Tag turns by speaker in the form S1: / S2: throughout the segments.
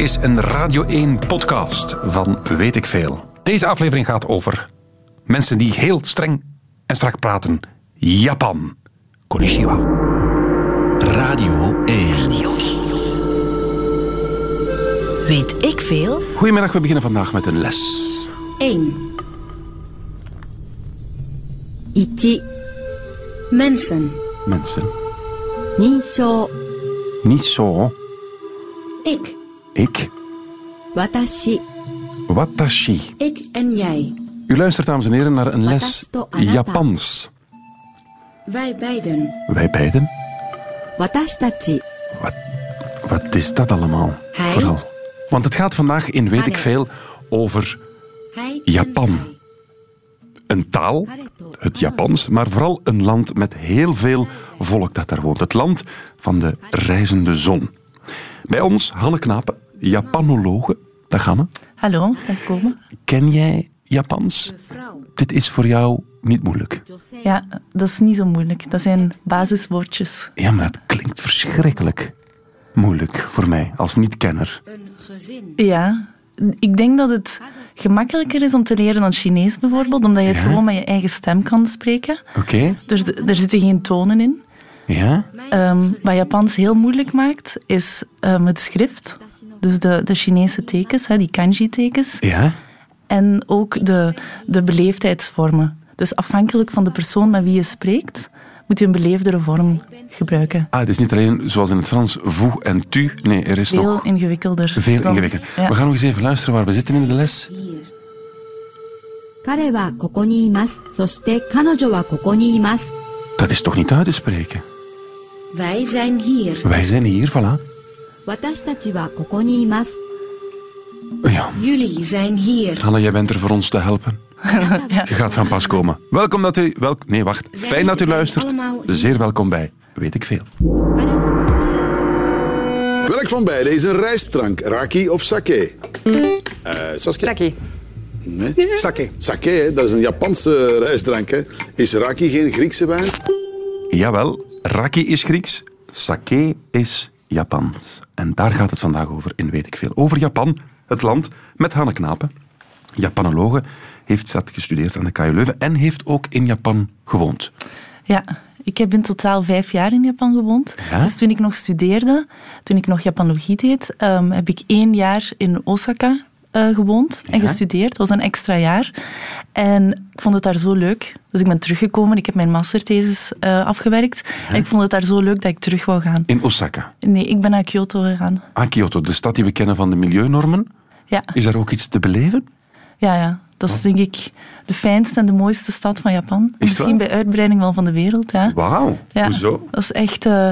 S1: is een Radio 1 podcast van Weet ik Veel. Deze aflevering gaat over mensen die heel streng en strak praten. Japan. Konnichiwa.
S2: Radio 1.
S3: Weet ik veel?
S1: Goedemiddag, we beginnen vandaag met een les.
S4: 1. 1. Mensen.
S1: Mensen.
S4: 認証
S1: Niet zo.
S4: ik,
S1: ik.
S4: Watashi.
S1: Watashi.
S4: Ik en jij.
S1: U luistert, dames en heren, naar een les Japans.
S4: Wij beiden.
S1: Wij beiden?
S4: Watashitachi.
S1: Wat, is dat allemaal? Vooral. Want het gaat vandaag in weet ik veel over Japan. Een taal, het ah. Japans, maar vooral een land met heel veel volk dat daar woont. Het land van de reizende zon. Bij ons, Hanne Knapen, Japanologe. Dag Hanne.
S5: Hallo, dag Komen.
S1: Ken jij Japans? Dit is voor jou niet moeilijk.
S5: Ja, dat is niet zo moeilijk. Dat zijn basiswoordjes.
S1: Ja, maar het klinkt verschrikkelijk moeilijk voor mij als niet-kenner.
S4: Een gezin.
S5: Ja, ik denk dat het gemakkelijker is om te leren dan Chinees bijvoorbeeld, omdat je het
S1: Ja.
S5: gewoon met je eigen stem kan spreken.
S1: Oké?
S5: Dus er zitten geen tonen in
S1: Ja?
S5: Ehm, wat Japans heel moeilijk maakt, is ehm, het schrift. Dus de, de Chinese tekens, hè, die kanji-tekens.
S1: Ja?
S5: En ook de, de beleefdheidsvormen. Dus afhankelijk van de persoon met wie je spreekt, moet je een beleefdere vorm gebruiken.
S1: Ah, het is niet alleen zoals in het Frans, vous en tu. Nee, er is
S5: Veel
S1: nog
S5: ingewikkelder.
S1: veel
S5: dan-
S1: ingewikkelder.
S5: Ja.
S1: We gaan nog eens even luisteren waar we zitten in de les.
S4: hier.
S6: 彼はここにいます。そして彼女はここにいます。
S1: Dat is toch niet uit te spreken?
S4: Wij zijn hier.
S1: Wij zijn hier, voilà. Ja.
S4: Jullie zijn hier.
S1: Hanna, jij bent er voor ons te helpen. Je gaat van pas komen. Welkom dat u... Welk, nee, wacht. Fijn dat u luistert. Zeer welkom bij Weet ik Veel.
S7: Welk van beide is een rijstdrank? Raki of sake? Eh, uh, Saskia?
S8: Raki.
S7: Nee.
S8: Sake.
S7: Sake, dat is een Japanse rijstdrank. Hè? Is raki geen Griekse wijn?
S1: Jawel, raki is Grieks, sake is Japans. En daar gaat het vandaag over in Weet ik Veel. Over Japan, het land met Hanne Knapen. Japanologe, heeft dat gestudeerd aan de KU Leuven en heeft ook in Japan gewoond.
S5: Ja, ik heb in totaal vijf jaar in Japan gewoond.
S1: Ja?
S5: Dus toen ik nog studeerde, toen ik nog Japanologie deed, ehm, heb ik één jaar in Osaka eh, gewoond en
S1: Ja?
S5: gestudeerd. Dat was een extra jaar. En ik vond het daar zo leuk. Dus ik ben teruggekomen. Ik heb mijn masterthesis eh, afgewerkt. En ik vond het daar zo leuk dat ik terug wou gaan.
S1: In Osaka.
S5: Nee, ik ben naar Kyoto gegaan.
S1: Aan Kyoto, de stad die we kennen van de milieunormen.
S5: Ja,
S1: Is daar ook iets te beleven?
S5: ja, ja. Dat is denk ik de fijnste en de mooiste stad van Japan.
S1: het
S5: Misschien bij uitbreiding wel van de wereld. Ja.
S1: Wauw,
S5: Ja,
S1: hoezo?
S5: Dat is echt... eh,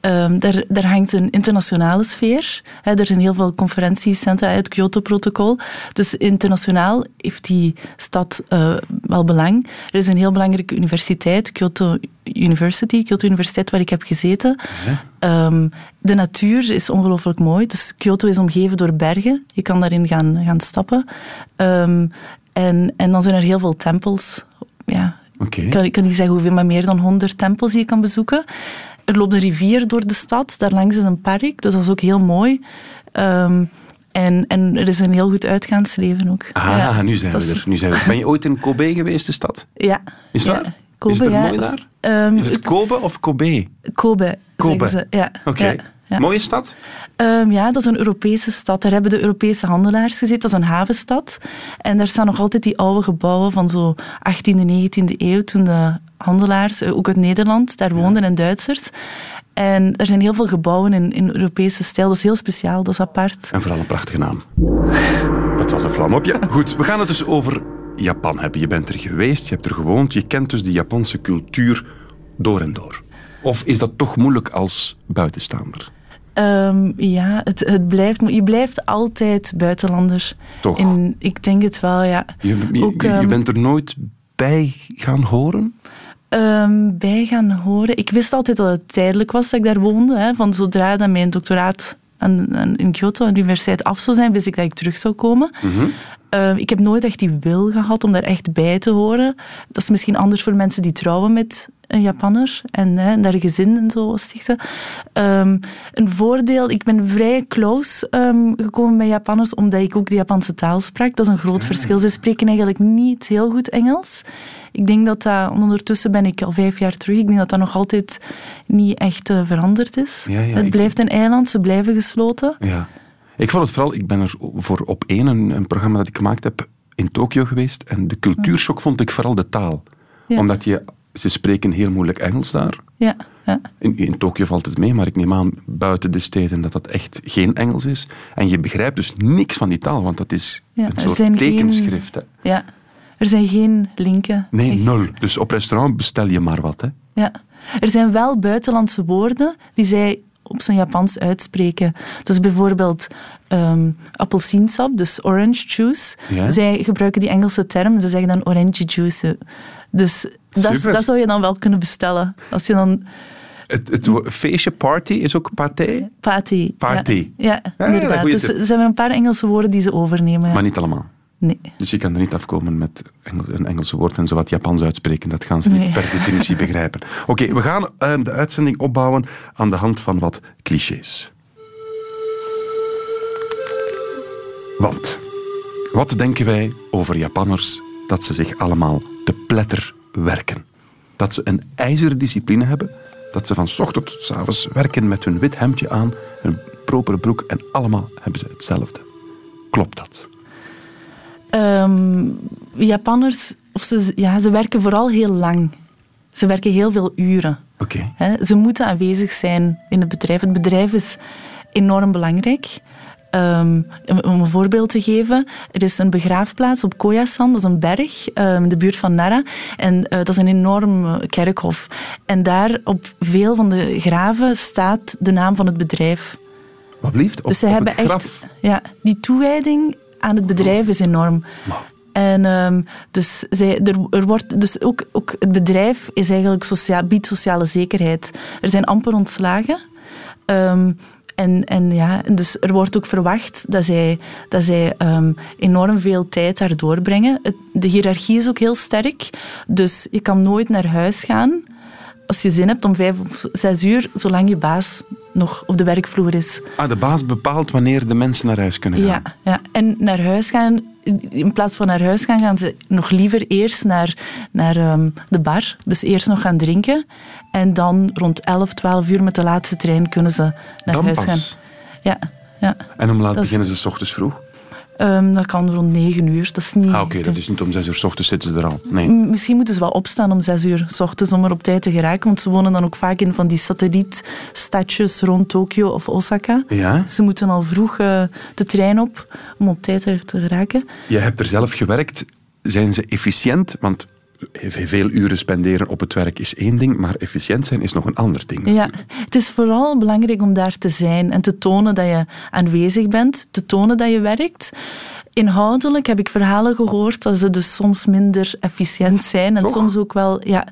S5: ehm, daar, daar hangt een internationale sfeer. Er zijn heel veel conferentiecentra uit het Kyoto-protocol. Dus internationaal heeft die stad eh, wel belang. Er is een heel belangrijke universiteit, Kyoto University, Kyoto Universiteit, waar ik heb gezeten. Ehm, de natuur is ongelooflijk mooi. Dus Kyoto is omgeven door bergen. Je kan daarin gaan, gaan stappen. Ehm, en, en dan zijn er heel veel tempels. Ja, ik kan, ik kan niet zeggen hoeveel, maar meer dan 100 tempels die je kan bezoeken. Er loopt een rivier door de stad, daarlangs is een park, dus dat is ook heel mooi. Ehm, en, en er is een heel goed uitgaansleven ook.
S1: Ah,
S5: Ja,
S1: nu zijn
S5: dat
S1: we er. Nu zijn we er. Ben je ooit in Kobe geweest, de stad?
S5: Ja.
S1: Is
S5: ja.
S1: waar?
S5: Kobe,
S1: is het er
S5: ja.
S1: mooi daar?
S5: Ehm,
S1: Is het Kobe of Kobe?
S5: Kobe,
S1: Kobe.
S5: ze. Ja.
S1: Oké.
S5: Ja.
S1: Mooie stad?
S5: Ehm, ja, dat is een Europese stad. Daar hebben de Europese handelaars gezeten. Dat is een havenstad. En daar staan nog altijd die oude gebouwen van zo 18e, 19e eeuw, toen de handelaars, eh, ook uit Nederland, daar woonden en Duitsers. En er zijn heel veel gebouwen in, in Europese stijl. Dat is heel speciaal, dat is apart.
S1: En vooral een prachtige naam. Dat was een vlam op je. Goed, we gaan het dus over Japan hebben. Je bent er geweest, je hebt er gewoond, je kent dus de Japanse cultuur door en door. Of is dat toch moeilijk als buitenstaander?
S5: Ehm, ja, het, het blijft, je blijft altijd buitenlander.
S1: Toch?
S5: In, ik denk het wel, ja.
S1: Je, je-
S5: Ook,
S1: je
S5: ehm,
S1: bent er nooit bij gaan horen?
S5: ehm, bij gaan horen. Ik wist altijd dat het tijdelijk was dat ik daar woonde. Hè, van zodra dat mijn doctoraat aan, aan- in Kyoto aan de universiteit af zou zijn, wist ik dat ik terug zou komen. Ehm, ik heb nooit echt die wil gehad om daar echt bij te horen. Dat is misschien anders voor mensen die trouwen met een Japanner, en hè, daar gezin en zo stichten. Ehm, een voordeel, ik ben vrij close ehm, gekomen bij Japanners, omdat ik ook de Japanse taal sprak. Dat is een groot verschil. Ze spreken eigenlijk niet heel goed Engels. Ik denk dat dat, ondertussen ben ik al vijf jaar terug, ik denk dat dat nog altijd niet echt eh, veranderd is.
S1: Ja, ja,
S5: het blijft een eiland, ze blijven gesloten.
S1: Ja. Ik vond het vooral, ik ben er voor op één, een, een programma dat ik gemaakt heb, in Tokio geweest. En de cultuurshock vond ik vooral de taal. Omdat je, ze spreken heel moeilijk Engels daar.
S5: Ja, ja.
S1: In, in Tokio valt het mee, maar ik neem aan buiten de steden dat dat echt geen Engels is. En je begrijpt dus niks van die taal, want dat is
S5: Ja,
S1: een soort
S5: geen-
S1: tekenschrift.
S5: Ja. Er zijn geen linken.
S1: Nee,
S5: echt.
S1: nul. Dus op restaurant bestel je maar wat. Hè.
S5: Ja. Er zijn wel buitenlandse woorden die zij op zijn Japans uitspreken. Dus bijvoorbeeld ehm appelsiensap, dus orange juice.
S1: Ja.
S5: Zij gebruiken die Engelse term, ze zeggen dan orange juice. Dus dat, dat zou je dan wel kunnen bestellen. Als je dan
S1: Het, het feestje party is ook partij,
S5: party.
S1: Party.
S5: Ja, ja
S1: Ja,
S5: inderdaad. Dus er zijn een paar Engelse woorden die ze overnemen. ja.
S1: maar niet allemaal.
S5: Nee.
S1: Dus je kan er niet afkomen met Engels, een Engelse woord en zo wat Japans uitspreken. Dat gaan ze niet per definitie begrijpen. Oké, we gaan eh, de uitzending opbouwen aan de hand van wat clichés. Want, wat denken wij over Japanners dat ze zich allemaal te pletter werken? Dat ze een ijzeren discipline hebben, dat ze van 's ochtends tot 's avonds werken met hun wit hemdje aan, hun propere broek en allemaal hebben ze hetzelfde. Klopt dat?
S5: Ehm, Japanners, of ze, ja, ze werken vooral heel lang. Ze werken heel veel uren.
S1: Oké.
S5: Ze moeten aanwezig zijn in het bedrijf. Het bedrijf is enorm belangrijk. Ehm, om een voorbeeld te geven, er is een begraafplaats op Koyasan, dat is een berg ehm, in de buurt van Nara. En eh, dat is een enorm eh, kerkhof. En daar op veel van de graven staat de naam van het bedrijf.
S1: Wat blieft? Op,
S5: Dus ze hebben echt. Ja, die toewijding aan het bedrijf is enorm. En ehm, dus, zij, er, er wordt, dus ook, ook het bedrijf is eigenlijk sociaal, biedt sociale zekerheid. Er zijn amper ontslagen. En, en ja, dus er wordt ook verwacht dat zij, dat zij ehm, enorm veel tijd daar doorbrengen. Het, de hiërarchie is ook heel sterk. Dus je kan nooit naar huis gaan als je zin hebt om vijf of zes uur, zolang je baas nog op de werkvloer is.
S1: Ah, de baas bepaalt wanneer de mensen naar huis kunnen gaan.
S5: Ja, ja, en naar huis gaan, in plaats van naar huis gaan, gaan ze nog liever eerst naar, naar ehm, de bar. Dus eerst nog gaan drinken. En dan rond 11, 12 uur met de laatste trein kunnen ze naar
S1: Dan
S5: huis
S1: pas.
S5: gaan. Ja, ja.
S1: En om laat
S5: Dat is-
S1: beginnen ze s ochtends vroeg?
S5: Ehm, dat kan rond 9 uur. Dat is niet...
S1: Ah, oké, dat is niet om zes uur s ochtends zitten ze er al. Nee.
S5: Misschien moeten ze wel opstaan om zes uur s ochtends om er op tijd te geraken. Want ze wonen dan ook vaak in van die satellietstadjes rond Tokio of Osaka.
S1: Ja?
S5: Ze moeten al vroeg eh, de trein op om op tijd er te geraken.
S1: Je hebt er zelf gewerkt. Zijn ze efficiënt? Want veel uren spenderen op het werk is één ding, maar efficiënt zijn is nog een ander ding.
S5: Ja, het is vooral belangrijk om daar te zijn en te tonen dat je aanwezig bent, te tonen dat je werkt. Inhoudelijk heb ik verhalen gehoord dat ze dus soms minder efficiënt zijn en
S1: Toch?
S5: soms ook wel, ja.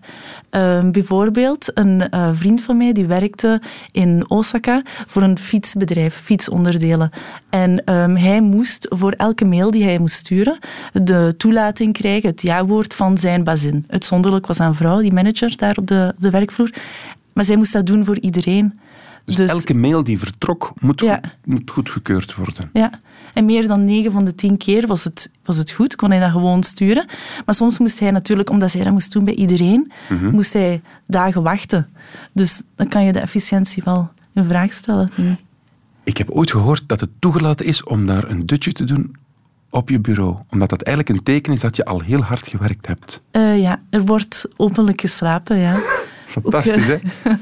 S5: Ehm, bijvoorbeeld, een eh, vriend van mij die werkte in Osaka voor een fietsbedrijf, fietsonderdelen. En ehm, hij moest voor elke mail die hij moest sturen de toelating krijgen, het ja-woord van zijn bazin. Uitzonderlijk was een vrouw, die manager daar op de, op de werkvloer. Maar zij moest dat doen voor iedereen.
S1: Dus, elke mail die vertrok moet,
S5: Ja.
S1: goed, moet goedgekeurd worden.
S5: Ja, en meer dan 9 van de 10 keer was het, was het goed, kon hij dat gewoon sturen. Maar soms moest hij natuurlijk, omdat hij dat moest doen bij iedereen,
S1: Mhm.
S5: moest hij dagen wachten. Dus dan kan je de efficiëntie wel in vraag stellen. ik.
S1: Heb ooit gehoord dat het toegelaten is om daar een dutje te doen op je bureau. Omdat dat eigenlijk een teken is dat je al heel hard gewerkt hebt.
S5: Eh, ja, er wordt openlijk geslapen, ja.
S1: Fantastisch, hè?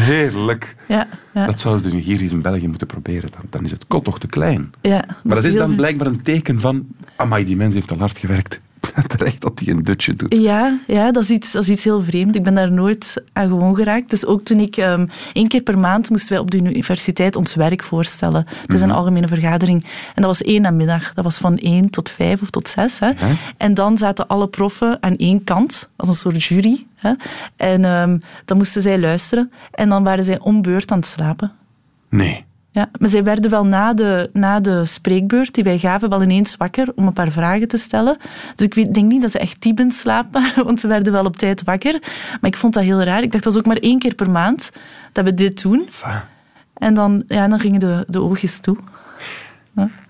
S1: Heerlijk.
S5: Ja, ja,
S1: Dat zouden we hier eens in België moeten proberen. Dan, dan is het kot toch te klein.
S5: ja,
S1: Maar dat is dan blijkbaar een teken van... Amai, die mens heeft al hard gewerkt. Terecht dat hij een dutje doet.
S5: Ja, ja dat, is iets, dat is iets heel vreemd. Ik ben daar nooit aan gewoon geraakt. Dus ook toen ik ehm één keer per maand moesten wij op de universiteit ons werk voorstellen. Het is een algemene vergadering. En dat was één namiddag. Dat was van één tot vijf of tot zes. Hè. En dan zaten alle proffen aan één kant, als een soort jury. Hè. En ehm, dan moesten zij luisteren. En dan waren zij om beurt aan het slapen.
S1: Nee.
S5: Ja, maar zij werden wel na de, na de spreekbeurt die wij gaven wel ineens wakker om een paar vragen te stellen. Dus ik weet- denk niet dat ze echt diep in slaap waren, want ze werden wel op tijd wakker. Maar ik vond dat heel raar. Ik dacht, dat is ook maar één keer per maand dat we dit doen. En dan, ja, dan gingen de, de oogjes toe.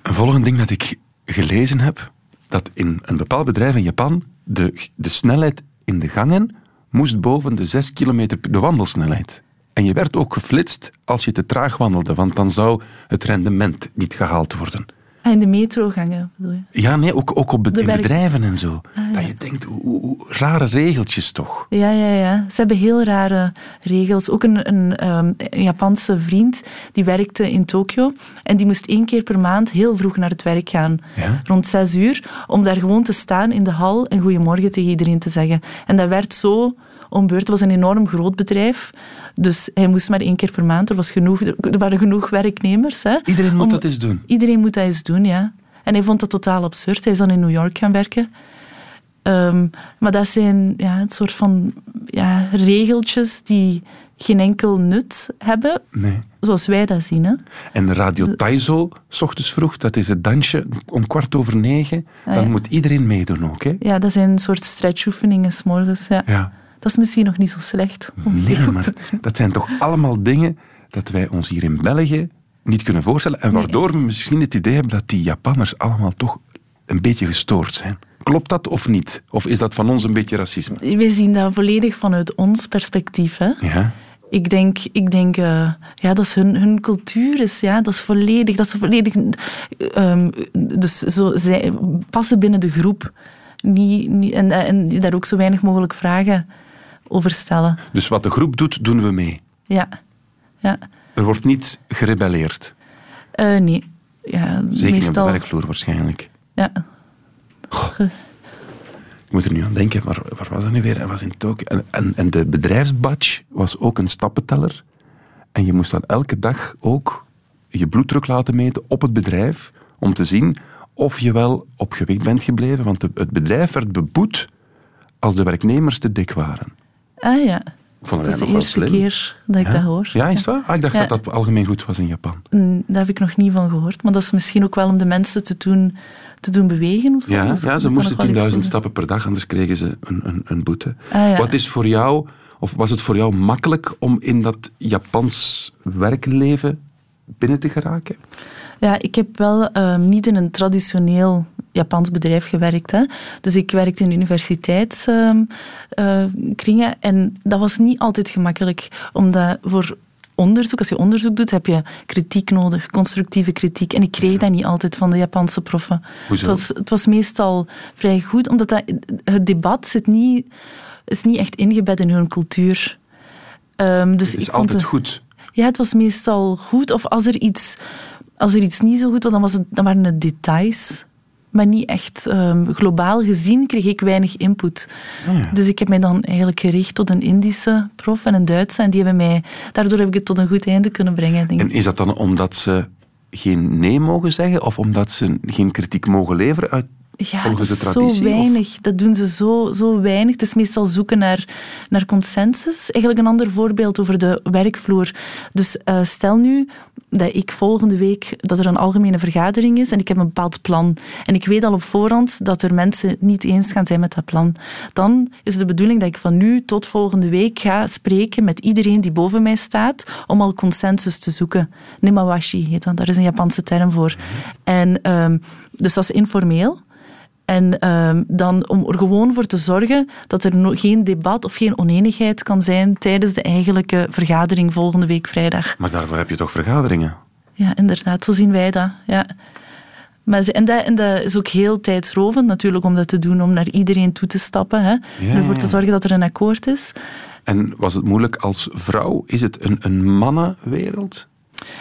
S1: Een volgend ding dat ik gelezen heb, dat in een bepaald bedrijf in Japan de, de snelheid in de gangen moest boven de 6 kilometer de wandelsnelheid. En je werd ook geflitst als je te traag wandelde, want dan zou het rendement niet gehaald worden.
S5: Ah, in de metrogangen, bedoel je?
S1: Ja, nee, ook, ook op be- in bedrijven en zo.
S5: Ah,
S1: Dat je denkt, hoe, rare regeltjes toch.
S5: Ja, ja, ja. Ze hebben heel rare regels. Ook een, een, ehm, een Japanse vriend die werkte in Tokio en die moest één keer per maand heel vroeg naar het werk gaan.
S1: Ja?
S5: Rond zes uur, om daar gewoon te staan in de hal en goedemorgen tegen iedereen te zeggen. En dat werd zo ombeurd. Het was een enorm groot bedrijf. Dus hij moest maar één keer per maand. Er, was genoeg, er waren genoeg werknemers. Hè,
S1: Iedereen moet
S5: om-
S1: dat eens doen.
S5: Iedereen moet dat eens doen, ja. En hij vond dat totaal absurd. Hij is dan in New York gaan werken. Ehm, maar dat zijn ja, een soort van ja, regeltjes die geen enkel nut hebben,
S1: Nee.
S5: zoals wij dat zien. Hè.
S1: En Radio Taizo, s ochtends vroeg, dat is het dansje om kwart over negen.
S5: Ah,
S1: Dan
S5: ja.
S1: moet iedereen meedoen ook, hè?
S5: Ja, dat zijn een soort stretchoefeningen s'morgens. Ja.
S1: Ja.
S5: Dat is misschien nog niet zo slecht.
S1: Nee, maar dat zijn toch allemaal dingen dat wij ons hier in België niet kunnen voorstellen. En waardoor we misschien het idee hebben dat die Japanners allemaal toch een beetje gestoord zijn. Klopt dat of niet? Of is dat van ons een beetje racisme?
S5: Wij zien dat volledig vanuit ons perspectief. Hè.
S1: Ja.
S5: Ik denk, ik denk eh, ja, dat is hun, hun cultuur is. Ja, dat is volledig. Dat is volledig ehm, dus zo, zij passen binnen de groep. Niet, niet, en, en daar ook zo weinig mogelijk vragen over stellen.
S1: Dus wat de groep doet, doen we mee.
S5: Ja. ja.
S1: Er wordt niet gerebelleerd.
S5: Eh, nee. Ja,
S1: Zeker niet op de
S5: meestal.
S1: werkvloer waarschijnlijk.
S5: Ja.
S1: Ik moet er nu aan denken, maar waar was dat nu weer? Dat was in Tokio. En, en, en de bedrijfsbadge was ook een stappenteller. En je moest dan elke dag ook je bloeddruk laten meten op het bedrijf om te zien of je wel op gewicht bent gebleven. Want het bedrijf werd beboet als de werknemers te dik waren.
S5: Ah ja.
S1: Ik vond
S5: Dat is de eerste keer dat ik
S1: Ja?
S5: dat hoor.
S1: Ja, is dat? Ah, ik dacht
S5: Ja.
S1: dat dat algemeen goed was in Japan.
S5: Mm, Daar heb ik nog niet van gehoord. Maar dat is misschien ook wel om de mensen te doen, te doen bewegen. Of zo.
S1: Ja, ze moesten
S5: wel iets
S1: 10.000
S5: doen.
S1: stappen per dag, anders kregen ze een, een, een boete.
S5: Ah.
S1: Wat is voor jou, of was het voor jou makkelijk om in dat Japans werkleven binnen te geraken?
S5: Ja, ik heb wel ehm, niet in een traditioneel Japans bedrijf gewerkt. Hè. Dus ik werkte in universiteitskringen en dat was niet altijd gemakkelijk. Omdat voor onderzoek, als je onderzoek doet, heb je kritiek nodig, constructieve kritiek. En ik kreeg dat niet altijd van de Japanse proffen.
S1: Hoezo?
S5: Het was, het was meestal vrij goed, omdat dat, het debat zit niet, is niet echt ingebed in hun cultuur. Ehm, dus
S1: Het is
S5: ik vond
S1: altijd
S5: het-
S1: goed.
S5: ja, het was meestal goed. Of als er iets, als er iets niet zo goed was, dan, was het, dan waren het details. Maar niet echt ehm, globaal gezien kreeg ik weinig input.
S1: ja.
S5: Dus ik heb mij dan eigenlijk gericht tot een Indische prof en een Duitse. En die hebben mij, daardoor heb ik het tot een goed einde kunnen brengen. Denk ik.
S1: En is dat dan omdat ze geen nee mogen zeggen of omdat ze geen kritiek mogen leveren uit,
S5: Ja,
S1: volgens
S5: dat
S1: de
S5: is
S1: traditie?
S5: zo
S1: of-
S5: weinig. Dat doen ze zo, zo weinig. Het is meestal zoeken naar, naar consensus. Eigenlijk een ander voorbeeld over de werkvloer. Dus eh, stel nu dat ik volgende week dat er een algemene vergadering is en ik heb een bepaald plan. En ik weet al op voorhand dat er mensen niet eens gaan zijn met dat plan. Dan is de bedoeling dat ik van nu tot volgende week ga spreken met iedereen die boven mij staat om al consensus te zoeken. Nemawashi heet dat, daar is een Japanse term voor. En, ehm, dus dat is informeel. En ehm, dan om er gewoon voor te zorgen dat er no- geen debat of geen oneenigheid kan zijn tijdens de eigenlijke vergadering volgende week vrijdag.
S1: Maar daarvoor heb je toch vergaderingen?
S5: Ja, inderdaad, zo zien wij dat. Ja. Maar ze- en, dat, en dat is ook heel tijdsrovend natuurlijk om dat te doen, om naar iedereen toe te stappen. Hè, en ervoor te
S1: ja.
S5: zorgen dat er een akkoord is.
S1: En was het moeilijk als vrouw? Is het een, een mannenwereld?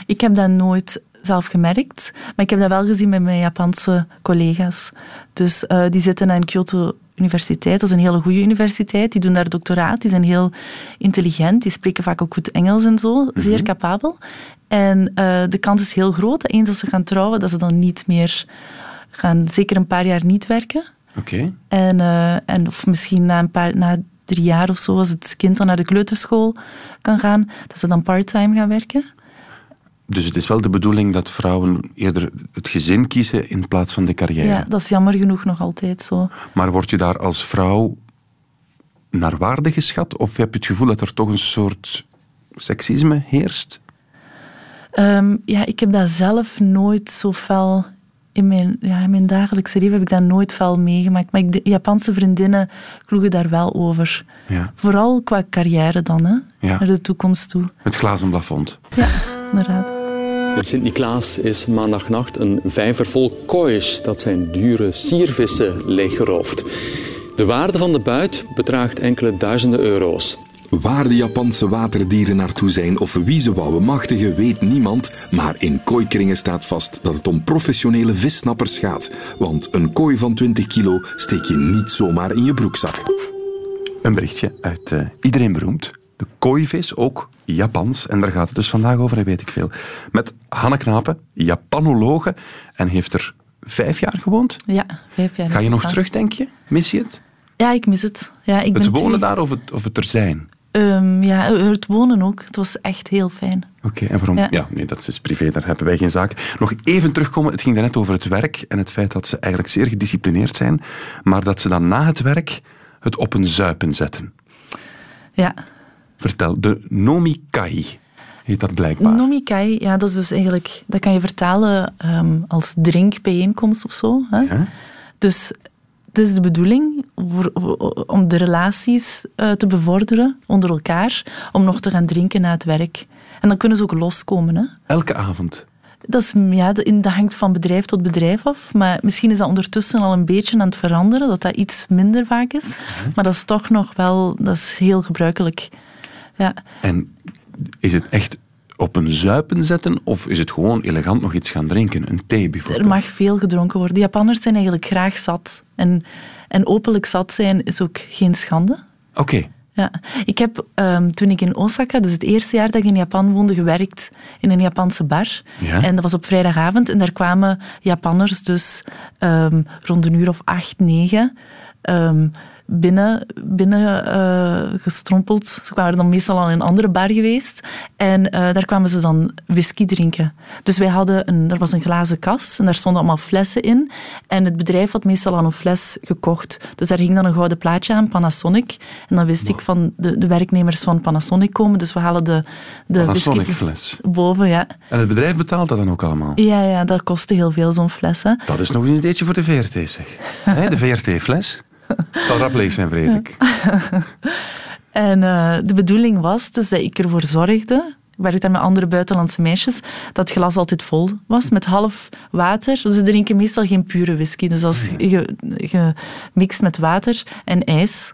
S5: Ik heb dat nooit zelf gemerkt, maar ik heb dat wel gezien bij mijn Japanse collega's. Dus eh, die zitten aan Kyoto Universiteit, dat is een hele goede universiteit. Die doen daar doctoraat, die zijn heel intelligent, die spreken vaak ook goed Engels en zo, zeer capabel. En eh, de kans is heel groot dat eens als ze gaan trouwen, dat ze dan niet meer gaan, zeker een paar jaar niet werken.
S1: Oké.
S5: En, eh, en of misschien na een paar, na drie jaar of zo, als het kind dan naar de kleuterschool kan gaan, dat ze dan part-time gaan werken.
S1: Dus het is wel de bedoeling dat vrouwen eerder het gezin kiezen in plaats van de carrière.
S5: Ja, dat is jammer genoeg nog altijd zo.
S1: Maar word je daar als vrouw naar waarde geschat? Of heb je het gevoel dat er toch een soort seksisme heerst?
S5: Ehm, ja, ik heb dat zelf nooit zo fel... In mijn, ja, in mijn dagelijkse leven heb ik dat nooit fel meegemaakt. Maar ik, de Japanse vriendinnen kloegen daar wel over.
S1: Ja.
S5: Vooral qua carrière dan, hè.
S1: Ja.
S5: Naar de toekomst toe.
S1: Het glazen plafond.
S5: Ja, inderdaad.
S2: In Sint-Niklaas is maandagnacht een vijver vol koois dat zijn dure siervissen leeggeroofd. De waarde van de buit bedraagt enkele duizenden euro's.
S8: Waar de Japanse waterdieren naartoe zijn of wie ze wouden machtigen, weet niemand. Maar in kooikringen staat vast dat het om professionele vissnappers gaat. Want een kooi van 20 kilo steek je niet zomaar in je broekzak.
S1: Een berichtje uit eh, Iedereen Beroemd. De kooivis, ook Japans. En daar gaat het dus vandaag over, dat weet ik veel. Met Hanne Knapen, Japanologe. En heeft er vijf jaar gewoond.
S5: Ja, vijf jaar.
S1: Ga je nog terug, denk je? Mis je het?
S5: Ja, ik mis het. Ja, ik
S1: Het
S5: ben
S1: wonen
S5: twee-
S1: daar of het, of het er zijn?
S5: Ehm, ja, het wonen ook. Het was echt heel fijn.
S1: Oké, en waarom? Ja.
S5: Ja.
S1: nee, dat is privé, daar hebben wij geen zaak. Nog even terugkomen, het ging daarnet over het werk en het feit dat ze eigenlijk zeer gedisciplineerd zijn, maar dat ze dan na het werk het op een zuipen zetten.
S5: Ja.
S1: Vertel, de nomikai heet dat blijkbaar.
S5: Nomikai, ja, dat is dus eigenlijk... Dat kan je vertalen ehm, als drinkbijeenkomst of zo. Hè?
S1: Ja?
S5: Dus het is de bedoeling voor, om de relaties eh, te bevorderen onder elkaar, om nog te gaan drinken na het werk. En dan kunnen ze ook loskomen. Hè?
S1: Elke avond.
S5: Dat, is, ja, dat hangt van bedrijf tot bedrijf af. Maar misschien is dat ondertussen al een beetje aan het veranderen, dat dat iets minder vaak is. Maar dat is toch nog wel dat is heel gebruikelijk. Ja.
S1: En is het echt op een zuipen zetten of is het gewoon elegant nog iets gaan drinken? Een thee bijvoorbeeld?
S5: Er mag veel gedronken worden. De Japanners zijn eigenlijk graag zat. En, en openlijk zat zijn is ook geen schande.
S1: Oké,
S5: Ja. Ik heb ehm, toen ik in Osaka, dus het eerste jaar dat ik in Japan woonde, gewerkt in een Japanse bar.
S1: Ja.
S5: En dat was op vrijdagavond. En daar kwamen Japanners dus ehm, rond een uur of acht, negen ehm, binnen, binnen eh, gestrompeld. Ze waren dan meestal al in een andere bar geweest. En eh, daar kwamen ze dan whisky drinken. Dus wij hadden een, er was een glazen kast en daar stonden allemaal flessen in. En het bedrijf had meestal al een fles gekocht. Dus daar ging dan een gouden plaatje aan, Panasonic. En dan wist ik van de, de werknemers van Panasonic komen. Dus we halen de, de
S1: Panasonic
S5: whisky
S1: fles.
S5: boven. Ja.
S1: En het bedrijf betaalt dat dan ook allemaal?
S5: Ja, ja, dat kostte heel veel, zo'n fles. Hè.
S1: Dat is nog een ideetje voor de VRT, zeg. De VRT-fles. Het zal rap leeg zijn, vrees ik.
S5: En eh, de bedoeling was dus dat ik ervoor zorgde, ik werkte daar met andere buitenlandse meisjes, dat het glas altijd vol was met half water. Ze drinken meestal geen pure whisky. Dus als je, je mixt met water en ijs.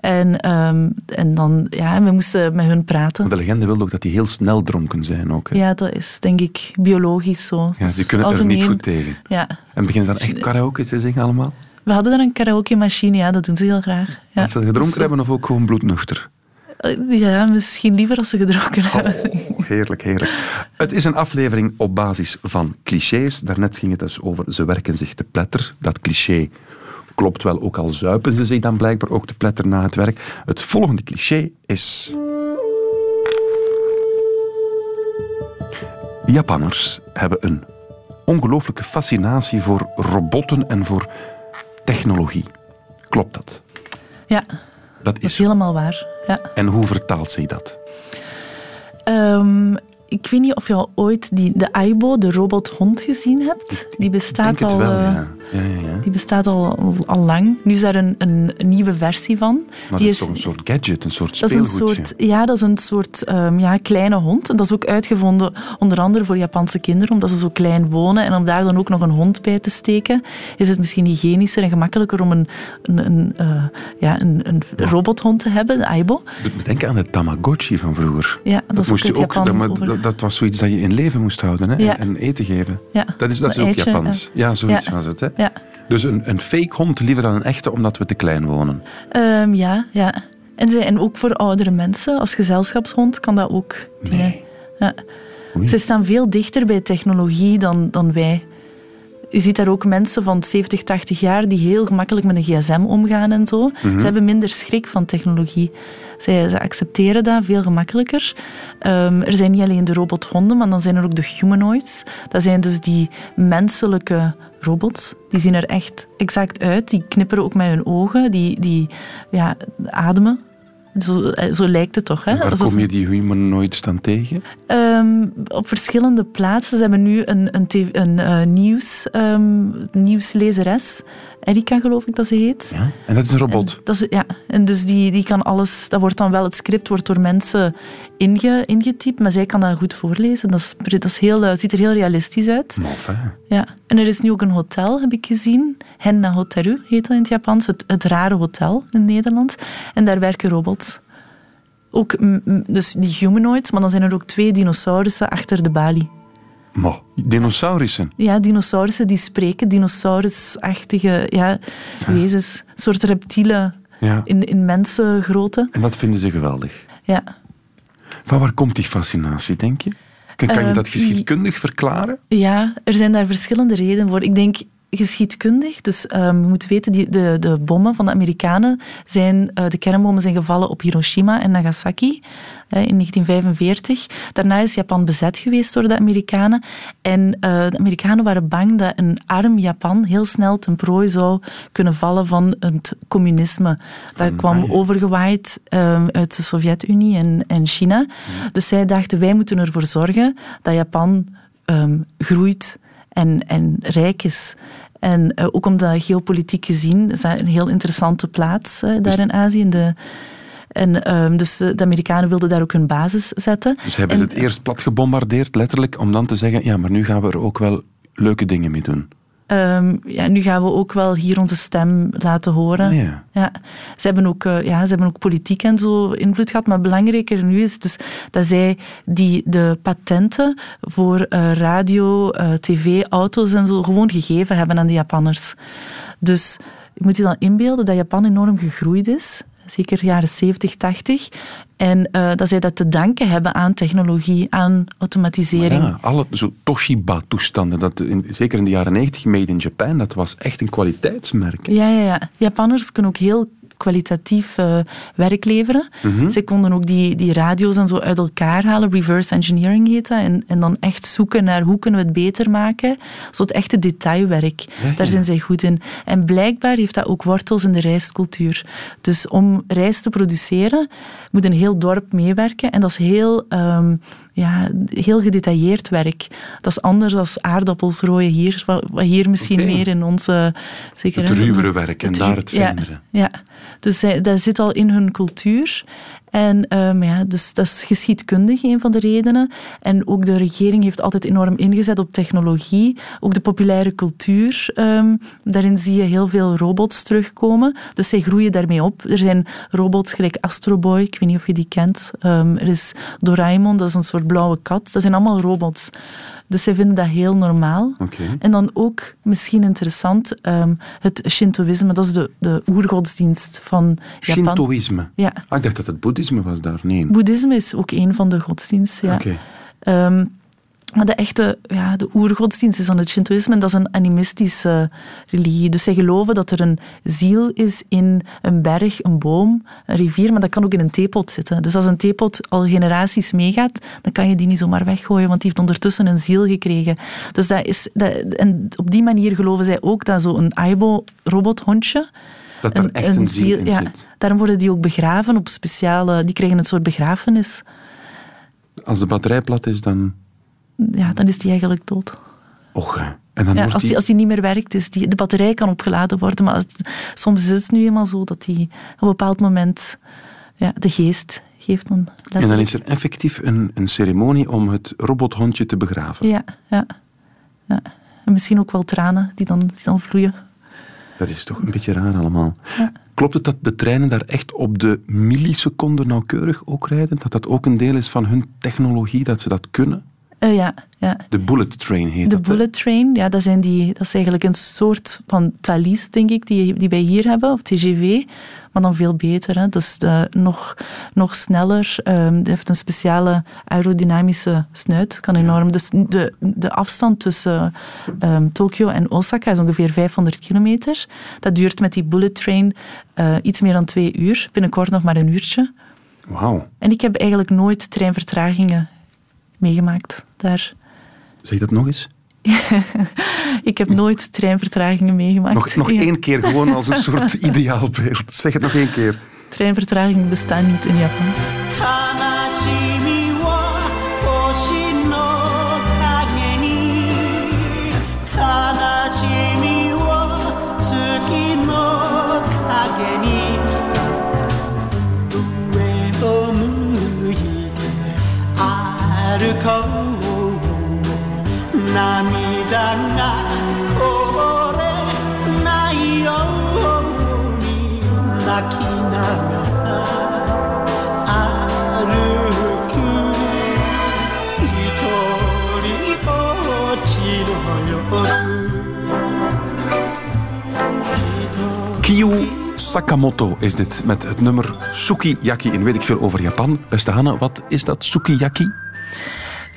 S5: En, ehm, en dan, ja, we moesten met hun praten.
S1: De legende wil ook dat die heel snel dronken zijn ook. hè.
S5: Ja, dat is denk ik biologisch zo.
S1: Ja, die kunnen er niet goed tegen.
S5: Ja.
S1: En beginnen ze dan echt karaoke te zingen allemaal?
S5: We hadden daar een karaoke-machine, ja, dat doen ze heel graag. Ja.
S1: Als ze gedronken
S5: Dus,
S1: hebben of ook gewoon bloednuchter?
S5: eh, Ja, misschien liever als ze gedronken hebben.
S1: Oh, heerlijk, heerlijk. Het is een aflevering op basis van clichés. Daarnet ging het dus over ze werken zich te pletter. Dat cliché klopt wel, ook al zuipen ze zich dan blijkbaar ook te pletter na het werk. Het volgende cliché is... Japanners hebben een ongelooflijke fascinatie voor robotten en voor technologie. Klopt dat?
S5: Ja,
S1: Dat
S5: dat
S1: is
S5: is
S1: zo.
S5: helemaal waar. Ja.
S1: En hoe vertaalt zich dat?
S5: Ehm, ik weet niet of je al ooit die, de Aibo, de robothond, gezien hebt. Die bestaat
S1: denk het
S5: al...
S1: wel,
S5: eh,
S1: ja. ja, ja, ja.
S5: Die bestaat al, al lang. Nu is daar een, een, nieuwe versie van.
S1: Maar
S5: die
S1: dat is toch een soort gadget, een soort
S5: dat is een
S1: speelgoedje?
S5: soort, ja, dat is een soort ehm, ja, kleine hond. En dat is ook uitgevonden onder andere voor Japanse kinderen, omdat ze zo klein wonen. En om daar dan ook nog een hond bij te steken, is het misschien hygiënischer en gemakkelijker om een, een, een, eh, ja, een, een robothond te hebben, de Aibo.
S1: Denken aan de Tamagotchi van vroeger.
S5: Ja, dat, is ook
S1: moest je ook, dat, dat, dat was zoiets dat je in leven moest houden hè?
S5: Ja.
S1: en eten geven.
S5: Ja,
S1: Dat is, dat is ook Japans. Ja, zoiets was het. Hè?
S5: Ja.
S1: Dus een, een fake hond liever dan een echte, omdat we te klein wonen.
S5: Ehm, ja, ja. En, ze, en ook voor oudere mensen, als gezelschapshond kan dat ook.
S1: Nee.
S5: Ja. Ze staan veel dichter bij technologie dan, dan wij. Je ziet daar ook mensen van 70, 80 jaar die heel gemakkelijk met een gsm omgaan en zo. Ze hebben minder schrik van technologie. Zij, ze accepteren dat veel gemakkelijker. Ehm, er zijn niet alleen de robothonden, maar dan zijn er ook de humanoids. Dat zijn dus die menselijke robots. Die zien er echt exact uit. Die knipperen ook met hun ogen. Die, die ja, ademen. Zo, eh, zo lijkt het toch. Hè?
S1: Waar
S5: Alsof-
S1: kom je die humanoids dan tegen?
S5: Ehm, op verschillende plaatsen. Ze hebben nu een, een, een eh, nieuws, ehm, nieuwslezeres. Erika, geloof ik dat ze heet.
S1: Ja. En dat is een robot.
S5: En, dat is, ja, en dus die, die kan alles... Dat wordt dan wel, het script wordt door mensen inge, ingetypt, maar zij kan dat goed voorlezen. Dat, is, dat is heel, eh, ziet er heel realistisch uit.
S1: Mof, hè?
S5: Ja. En er is nu ook een hotel, heb ik gezien. Henna Hoteru heet dat in het Japans. Het, het rare hotel in Nederland. En daar werken robots. Ook dus die humanoids, maar dan zijn er ook twee dinosaurussen achter de balie.
S1: Mo. Dinosaurussen.
S5: Ja, dinosaurussen die spreken, dinosaurusachtige ja, wezens. Een soort reptielen
S1: Ja.
S5: in, in mensengrootte.
S1: En dat vinden ze geweldig.
S5: Ja.
S1: Van waar komt die fascinatie, denk je? Kan, kan je
S5: Ehm,
S1: dat geschiedkundig verklaren?
S5: Ja, er zijn daar verschillende redenen voor. Ik denk geschiedkundig. Dus ehm, je moet weten, die, de, de bommen van de Amerikanen zijn, eh, de kernbommen zijn gevallen op Hiroshima en Nagasaki in 1945. Daarna is Japan bezet geweest door de Amerikanen. En eh, de Amerikanen waren bang dat een arm Japan heel snel ten prooi zou kunnen vallen van het communisme. Dat kwam overgewaaid ehm, uit de Sovjet-Unie en, en China. Dus zij dachten, wij moeten ervoor zorgen dat Japan ehm, groeit en, en rijk is. En eh, ook omdat geopolitiek gezien is dat een heel interessante plaats eh, daar in Azië. De, en, ehm, dus de, Amerikanen wilden daar ook hun basis zetten.
S1: Dus hebben ze het eerst plat gebombardeerd, letterlijk, om dan te zeggen, ja, maar nu gaan we er ook wel leuke dingen mee doen.
S5: Ehm, ja, nu gaan we ook wel hier onze stem laten horen.
S1: Ja.
S5: Ja. Ze, hebben ook, eh, ja, ze hebben ook politiek en zo invloed gehad. Maar belangrijker nu is dus dat zij die, de patenten voor eh, radio, eh, tv, auto's en zo gewoon gegeven hebben aan de Japanners. Dus je moet je dan inbeelden dat Japan enorm gegroeid is. Zeker jaren 70, 80. En eh, dat zij dat te danken hebben aan technologie, aan automatisering.
S1: Ja, alle zo Toshiba-toestanden, dat in, zeker in de jaren 90, made in Japan, dat was echt een kwaliteitsmerk. hè.
S5: Ja, ja, ja. Japanners kunnen ook heel kwalitatief eh, werk leveren. Zij konden ook die, die radio's en zo uit elkaar halen. Reverse engineering heet dat. En, en dan echt zoeken naar hoe kunnen we het beter maken. Zo het echte detailwerk.
S1: ja.
S5: Daar zijn zij goed in. En blijkbaar heeft dat ook wortels in de rijstcultuur. Dus om rijst te produceren moet een heel dorp meewerken. En dat is heel, ehm, ja, heel gedetailleerd werk. Dat is anders dan aardappels rooien hier. Wat, wat hier misschien meer in onze... Zeker,
S1: Het ruwere werk en
S5: het
S1: daar het
S5: ja,
S1: fijnere.
S5: Ja, dus dat zit al in hun cultuur. En ehm, ja, dus dat is geschiedkundig, een van de redenen. En ook de regering heeft altijd enorm ingezet op technologie. Ook de populaire cultuur. ehm, daarin zie je heel veel robots terugkomen. Dus zij groeien daarmee op. Er zijn robots gelijk Astro Boy, ik weet niet of je die kent. Ehm, er is Doraemon, dat is een soort blauwe kat. Dat zijn allemaal robots. Dus zij vinden dat heel normaal.
S1: Oké.
S5: En dan ook, misschien interessant, ehm, het Shintoïsme. Dat is de, de oergodsdienst van Japan.
S1: Shintoïsme.
S5: Ja.
S1: Ah, ik dacht dat het boeddhisme was daar. Nee.
S5: Boeddhisme is ook een van de godsdiensten. Ja.
S1: Oké.
S5: Ehm, de echte, ja, de oergodsdienst is dan het Shintoïsme en dat is een animistische religie. Dus zij geloven dat er een ziel is in een berg, een boom, een rivier, maar dat kan ook in een theepot zitten. Dus als een theepot al generaties meegaat, dan kan je die niet zomaar weggooien, want die heeft ondertussen een ziel gekregen. Dus dat is, dat, en op die manier geloven zij ook dat zo'n Aibo-robothondje,
S1: Dat er echt een, ziel in
S5: ja,
S1: zit.
S5: Daarom worden die ook begraven op speciale... Die krijgen een soort begrafenis.
S1: Als de batterij plat is, dan...
S5: Ja, dan is die eigenlijk dood.
S1: Och, en dan
S5: Ja, als, die,
S1: die...
S5: als die niet meer werkt, is die, de batterij kan opgeladen worden, maar het- soms is het nu eenmaal zo dat die op een bepaald moment ja, de geest geeft. Dan
S1: En dan is er effectief een, een ceremonie om het robothondje te begraven.
S5: Ja, ja, ja. En misschien ook wel tranen die dan, die dan vloeien.
S1: Dat is toch een beetje raar allemaal. Klopt het dat de treinen daar echt op de milliseconde nauwkeurig ook rijden? Dat dat ook een deel is van hun technologie, dat ze dat kunnen?
S5: Eh, ja, ja.
S1: De bullet train heet
S5: De
S1: dat.
S5: bullet train, ja, dat, zijn die, dat is eigenlijk een soort van Thalys, denk ik, die, die wij hier hebben, of TGV. Maar dan veel beter. Hè. Dus eh, nog, nog sneller. ehm het heeft een speciale aerodynamische snuit. Kan enorm. Dus de, de afstand tussen ehm, Tokio en Osaka is ongeveer 500 kilometer. Dat duurt met die bullet train eh, iets meer dan twee uur. Binnenkort nog maar een uurtje.
S1: Wauw.
S5: En ik heb eigenlijk nooit treinvertragingen meegemaakt daar.
S1: Zeg dat nog eens?
S5: Ik heb nooit treinvertragingen meegemaakt.
S1: Nog, nog
S5: Ja.
S1: één keer, gewoon als een soort ideaalbeeld. Zeg het nog één keer.
S5: Treinvertragingen bestaan niet in Japan.
S1: Sakamoto is dit met het nummer Sukiyaki. En weet ik veel over Japan. Beste Hanne, wat is dat Sukiyaki?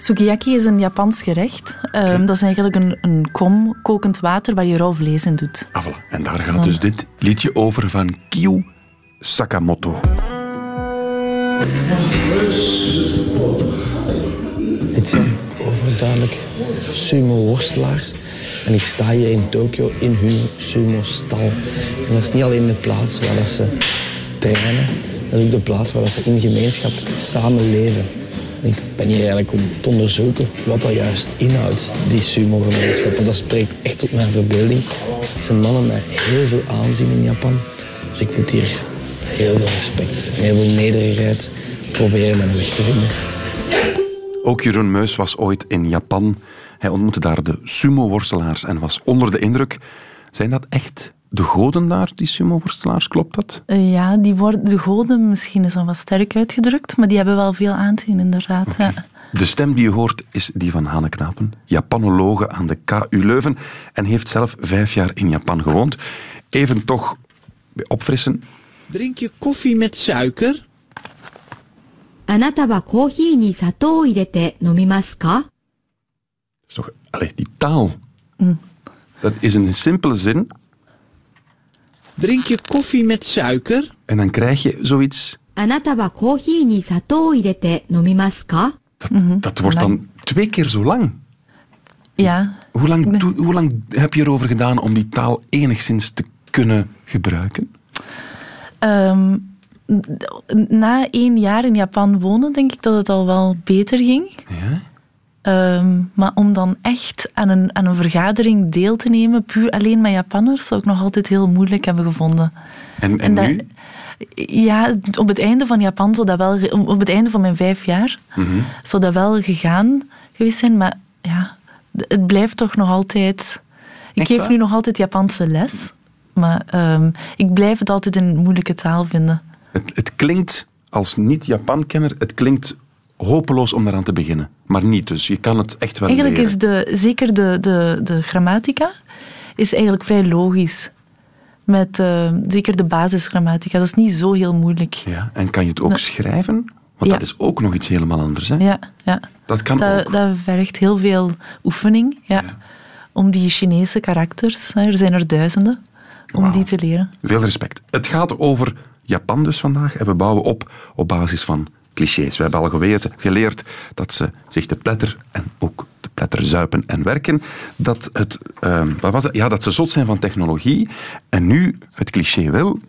S5: Sukiyaki is een Japans gerecht. Ehm, dat is eigenlijk een, een kom kokend water waar je rauw vlees in doet.
S1: Ah, voilà. En daar gaat dus dit liedje over van Kiyo Sakamoto.
S9: Het zijn overduidelijk sumo-worstelaars. En ik sta hier in Tokio in hun sumo-stal. En dat is niet alleen de plaats waar dat ze trainen, dat is ook de plaats waar dat ze in gemeenschap samenleven. Ik ben hier eigenlijk om te onderzoeken wat dat juist inhoudt, die sumo-gemeenschap. En dat spreekt echt tot mijn verbeelding. Het zijn mannen met heel veel aanzien in Japan. Dus ik moet hier heel veel respect en heel veel nederigheid proberen mijn weg te vinden.
S1: Ook Jeroen Meus was ooit in Japan. Hij ontmoette daar de sumo-worstelaars en was onder de indruk. Zijn dat echt de goden daar, die sumo-worstelaars, klopt dat?
S5: Eh, ja, die worden, de goden misschien is dan wat sterk uitgedrukt, maar die hebben wel veel aanzien, inderdaad. Ja.
S1: De stem die je hoort is die van Hane Knapen, Japanologe aan de KU Leuven en heeft zelf vijf jaar in Japan gewoond. Even toch opfrissen.
S10: Drink je koffie met suiker?
S6: Mm.
S1: Dat is? Toch, allez, die taal. Dat is een simpele zin,
S10: Drink je koffie met suiker?
S1: En dan krijg je zoiets.
S6: Dat, mhm.
S1: dat wordt dan twee keer zo lang.
S5: Ja.
S1: Hoe lang, hoe lang heb je erover gedaan om die taal enigszins te kunnen gebruiken?
S5: Ehm, na één jaar in Japan wonen, denk ik dat het al wel beter ging.
S1: Ja?
S5: Ehm, maar om dan echt aan een, aan een vergadering deel te nemen, puur alleen met Japanners, zou ik nog altijd heel moeilijk hebben gevonden.
S1: En, en,
S5: En dat-
S1: nu?
S5: Ja, op het einde van Japan zou dat wel, op het einde van mijn vijf jaar,
S1: Mhm.
S5: zou dat wel gegaan geweest zijn. Maar ja, het blijft toch nog altijd. Ik
S1: Echt
S5: geef
S1: waar?
S5: nu nog altijd Japanse les, maar ehm, ik blijf het altijd een moeilijke taal vinden.
S1: Het, het klinkt als niet-Japan-kenner, het klinkt hopeloos om daaraan te beginnen. Maar niet, dus je kan het echt wel
S5: Eigenlijk
S1: leren.
S5: is de, zeker de, de, de grammatica is eigenlijk vrij logisch. Met eh, zeker de basisgrammatica. Dat is niet zo heel moeilijk.
S1: Ja, en kan je het ook schrijven? Want
S5: Ja.
S1: dat is ook nog iets helemaal anders. Hè?
S5: Ja, ja.
S1: Dat kan
S5: dat,
S1: ook.
S5: dat vergt heel veel oefening. Ja. Om die Chinese karakters, er zijn er duizenden, om die te leren.
S1: Veel respect. Het gaat over Japan dus vandaag en we bouwen op op basis van clichés. We hebben al geweten, geleerd dat ze zich te pletter en ook te pletter zuipen en werken. Dat, het, ehm, wat? Ja, dat ze zot zijn van technologie. En nu het cliché wil.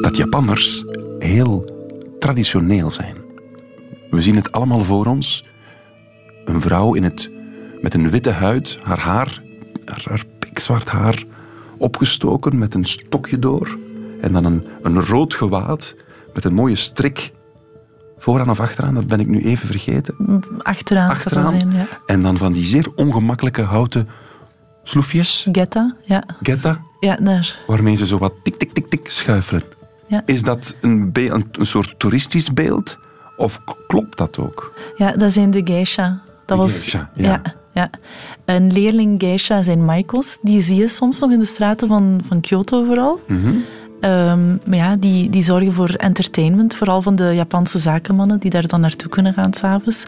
S1: Dat Japanners heel traditioneel zijn. We zien het allemaal voor ons. Een vrouw in het, met een witte huid, haar haar, haar, haar pikzwart haar, opgestoken met een stokje door. En dan een, een rood gewaad met een mooie strik. Vooraan of achteraan, dat ben ik nu even vergeten.
S5: Achteraan. dat
S1: Achteraan.
S5: zijn, ja.
S1: En dan van die zeer ongemakkelijke houten sloefjes,
S5: Getta, ja.
S1: getta,
S5: Ja, daar.
S1: waarmee ze zo wat tik, tik, tik, tik schuifelen.
S5: Ja.
S1: Is dat een, een, een soort toeristisch beeld? Of klopt dat ook?
S5: Ja, dat zijn de geisha. Dat
S1: De
S5: was,
S1: geisha, ja.
S5: ja. Ja. Een leerling geisha zijn maikos. Die zie je soms nog in de straten van, van Kyoto vooral.
S1: Mhm.
S5: Ehm, maar ja, die, die zorgen voor entertainment. Vooral van de Japanse zakenmannen die daar dan naartoe kunnen gaan s'avonds.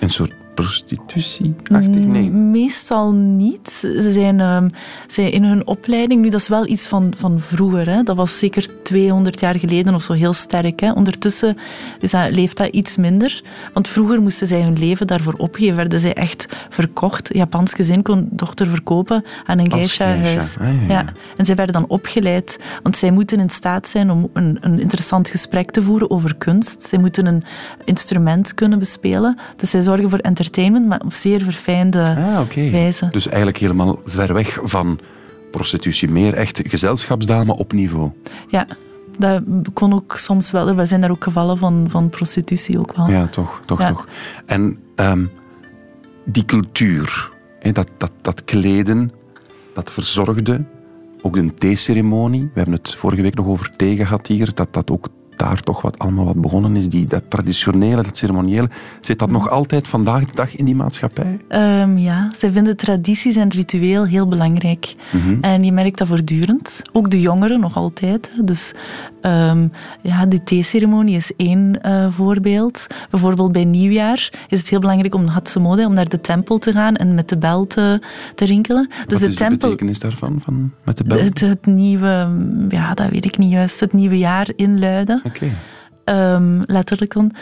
S1: Een soort prostitutie-achtig? Nee.
S5: Meestal niet. Ze zijn, ehm, zij in hun opleiding, nu dat is wel iets van, van vroeger, hè. dat was zeker 200 jaar geleden of zo heel sterk. Hè. Ondertussen is dat, leeft dat iets minder. Want vroeger moesten zij hun leven daarvoor opgeven. Werden zij echt verkocht. Een Japans gezin kon dochter verkopen aan een geisha-huis.
S1: geisha. Ah, ja, ja.
S5: En zij werden dan opgeleid. Want zij moeten in staat zijn om een, een interessant gesprek te voeren over kunst. Zij moeten een instrument kunnen bespelen. Dus zij zorgen voor entertainment, maar op zeer verfijnde
S1: Ah,
S5: wijze.
S1: Dus eigenlijk helemaal ver weg van prostitutie. Meer echt gezelschapsdame op niveau.
S5: Ja, dat kon ook soms wel. We zijn daar ook gevallen van, van prostitutie ook wel.
S1: Ja, toch, toch,
S5: Ja.
S1: toch. En ehm, die cultuur, hè, dat, dat, dat kleden, dat verzorgde, ook een theeceremonie. We hebben het vorige week nog over thee gehad hier, dat dat ook daar toch wat allemaal wat begonnen is. Die, dat traditionele, dat ceremoniële, zit dat nog altijd vandaag de dag in die maatschappij?
S5: Ehm, ja, zij vinden tradities en ritueel heel belangrijk.
S1: Mhm.
S5: En je merkt dat voortdurend. Ook de jongeren nog altijd. Dus ehm, ja, de theeceremonie is één eh, voorbeeld. Bijvoorbeeld bij nieuwjaar is het heel belangrijk om Hatsumode, om naar de tempel te gaan en met de bel te, te rinkelen. Dus
S1: wat
S5: de
S1: is
S5: tempel,
S1: de betekenis daarvan, van, met de bel?
S5: het, het nieuwe, ja, dat weet ik niet juist, het nieuwe jaar inluiden.
S1: Oké.
S5: Ehm, letterlijk dan.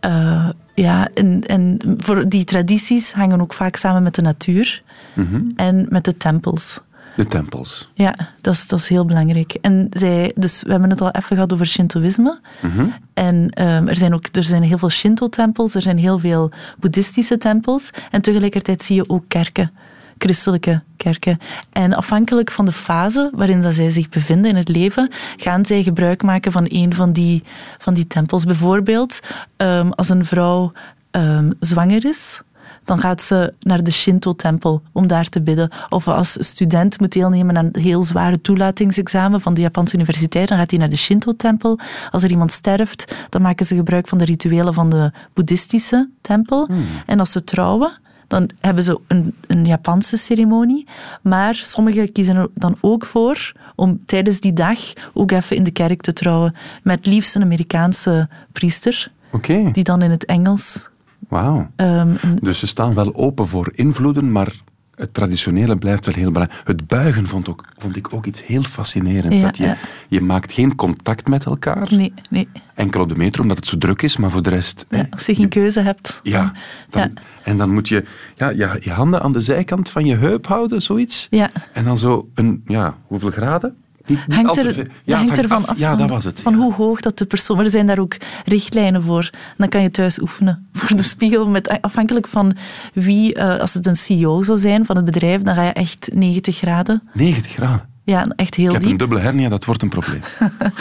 S5: Eh, ja, en, en voor die tradities hangen ook vaak samen met de natuur
S1: Mhm.
S5: en met de tempels.
S1: De tempels.
S5: Ja, dat is, dat is heel belangrijk. En zij, dus we hebben het al even gehad over Shintoïsme.
S1: Mhm.
S5: En ehm, er, zijn ook, er zijn heel veel Shinto-tempels, er zijn heel veel boeddhistische tempels. En tegelijkertijd zie je ook kerken, christelijke kerken. En afhankelijk van de fase waarin dat zij zich bevinden in het leven, gaan zij gebruik maken van een van die, van die tempels. Bijvoorbeeld, ehm, als een vrouw ehm, zwanger is, dan gaat ze naar de Shinto-tempel om daar te bidden. Of als student moet deelnemen aan een heel zware toelatingsexamen van de Japanse universiteit, dan gaat hij naar de Shinto-tempel. Als er iemand sterft, dan maken ze gebruik van de rituelen van de boeddhistische tempel. En als ze trouwen, dan hebben ze een, een Japanse ceremonie. Maar sommigen kiezen er dan ook voor om tijdens die dag ook even in de kerk te trouwen. Met liefst een Amerikaanse priester,
S1: Oké,
S5: die dan in het Engels
S1: wauw.
S5: ehm,
S1: Dus ze staan wel open voor invloeden, maar het traditionele blijft wel heel belangrijk. Het buigen vond, ook, vond ik ook iets heel fascinerends.
S5: Ja,
S1: dat je,
S5: ja.
S1: je maakt geen contact met elkaar,
S5: Nee, nee.
S1: enkel op de metro, omdat het zo druk is, maar voor de rest... hè,
S5: Ja, als je geen keuze hebt.
S1: ja, dan,
S5: Ja.
S1: en dan moet je ja, ja, je handen aan de zijkant van je heup houden, zoiets.
S5: Ja.
S1: En dan zo een, ja, hoeveel graden? Niet,
S5: Hangt, er,
S1: Ja,
S5: hangt ervan af,
S1: Ja,
S5: van,
S1: dat was het.
S5: van
S1: ja.
S5: hoe hoog dat de persoon... Maar er zijn daar ook richtlijnen voor. Dan kan je thuis oefenen voor de spiegel. Met, afhankelijk van wie... eh, als het een CEO zou zijn van het bedrijf, dan ga je echt 90 graden.
S1: 90 graden.
S5: Ja, echt heel
S1: Ik heb een
S5: diep.
S1: dubbele hernia, dat wordt een probleem.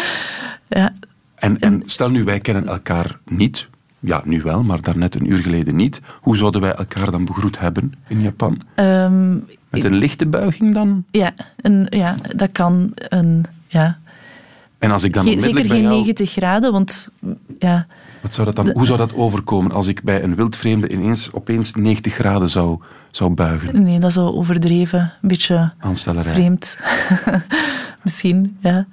S5: Ja,
S1: En, en stel nu, wij kennen elkaar niet. Ja, nu wel, maar daarnet een uur geleden niet. Hoe zouden wij elkaar dan begroet hebben in Japan?
S5: Ehm,
S1: Met een lichte buiging dan?
S5: ja, een, ja, dat kan een... Ja.
S1: En als ik dan onmiddellijk
S5: zeker
S1: bij
S5: geen
S1: jou...
S5: 90 graden, want... Ja,
S1: Wat zou dat dan, hoe zou dat overkomen als ik bij een wildvreemde ineens opeens 90 graden zou, zou buigen?
S5: nee, dat is wel overdreven. Een beetje vreemd. Misschien, ja.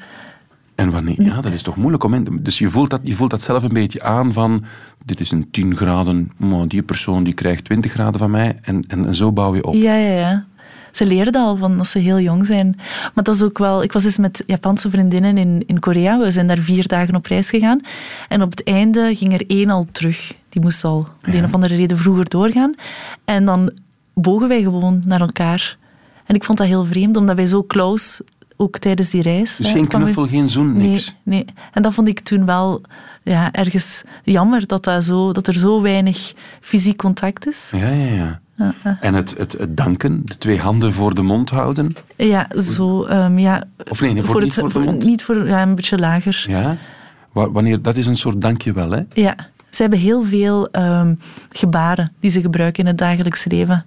S1: En wanneer? Ja, dat is toch moeilijk om in... Dus je voelt, dat, je voelt dat zelf een beetje aan van... Dit is een 10 graden, maar die persoon die krijgt 20 graden van mij. En, en, en zo bouw je op.
S5: Ja, ja, ja. Ze leren dat al van als ze heel jong zijn. Maar dat is ook wel... Ik was eens met Japanse vriendinnen in, in Korea. We zijn daar vier dagen op reis gegaan. En op het einde ging er één al terug. Die moest al om de een of andere reden vroeger doorgaan. En dan bogen wij gewoon naar elkaar. En ik vond dat heel vreemd, omdat wij zo close... Ook tijdens die reis.
S1: Dus
S5: hè,
S1: geen knuffel, geen zoen, niks.
S5: Nee, nee. En dat vond ik toen wel ja, ergens jammer, dat, dat, zo, dat er zo weinig fysiek contact is.
S1: Ja, ja, ja.
S5: Ja, ja.
S1: En het, het, het danken, de twee handen voor de mond houden.
S5: Ja, zo, ehm, ja.
S1: Of nee, nee, voor- niet voor de mond.
S5: Niet voor, ja, een beetje lager.
S1: Ja. Wa- Wanneer, dat is een soort dankjewel, hè?
S5: Ja, ze hebben heel veel ehm, gebaren die ze gebruiken in het dagelijks leven.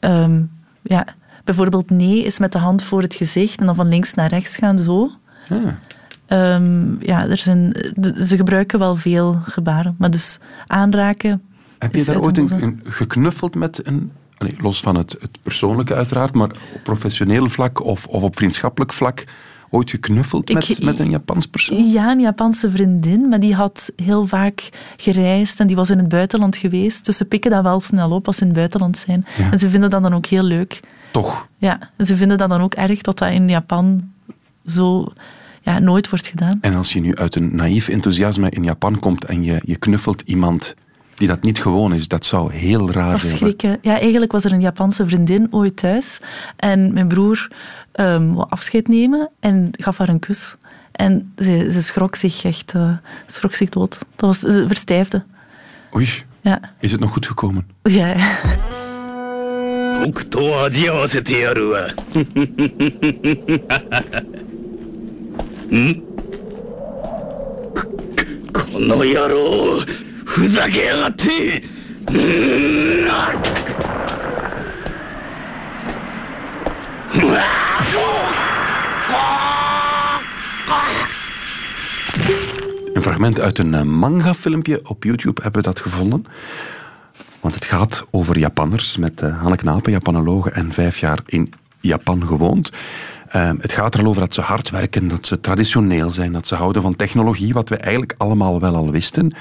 S5: Ehm, ja, bijvoorbeeld nee is met de hand voor het gezicht en dan van links naar rechts gaan, zo.
S1: Ja.
S5: Ehm, ja, er zijn, ze gebruiken wel veel gebaren. Maar dus aanraken...
S1: Heb je daar ooit een, geknuffeld met een... allee, los van het, het persoonlijke uiteraard, maar op professioneel vlak of, of op vriendschappelijk vlak ooit geknuffeld
S5: Ik-
S1: met, met een Japans persoon?
S5: Ja, een Japanse vriendin, maar die had heel vaak gereisd en die was in het buitenland geweest. Dus ze pikken dat wel snel op als ze in het buitenland zijn.
S1: Ja.
S5: En ze vinden dat dan ook heel leuk.
S1: Toch?
S5: Ja, en ze vinden dat dan ook erg dat dat in Japan zo ja, nooit wordt gedaan.
S1: En als je nu uit een naïef enthousiasme in Japan komt en je, je knuffelt iemand die dat niet gewoon is, dat zou heel raar zijn.
S5: schrikken. Ja, eigenlijk was er een Japanse vriendin ooit thuis. En mijn broer ehm wou afscheid nemen en gaf haar een kus. En ze, ze schrok zich echt eh, schrok zich dood. Dat was, ze verstijfde.
S1: Oei,
S5: Ja.
S1: is het nog goed gekomen?
S5: Ja, ja.
S11: 僕と味合わせてやるわんここの野郎ふざけやがってうんあうわ
S1: Een fragment uit een eh, manga-filmpje op YouTube hebben we dat gevonden. Want het gaat over Japanners met eh Hanne Knapen, Japanologe en vijf jaar in Japan gewoond. Eh, het gaat er al over dat ze hard werken, dat ze traditioneel zijn, dat ze houden van technologie, wat we eigenlijk allemaal wel al wisten.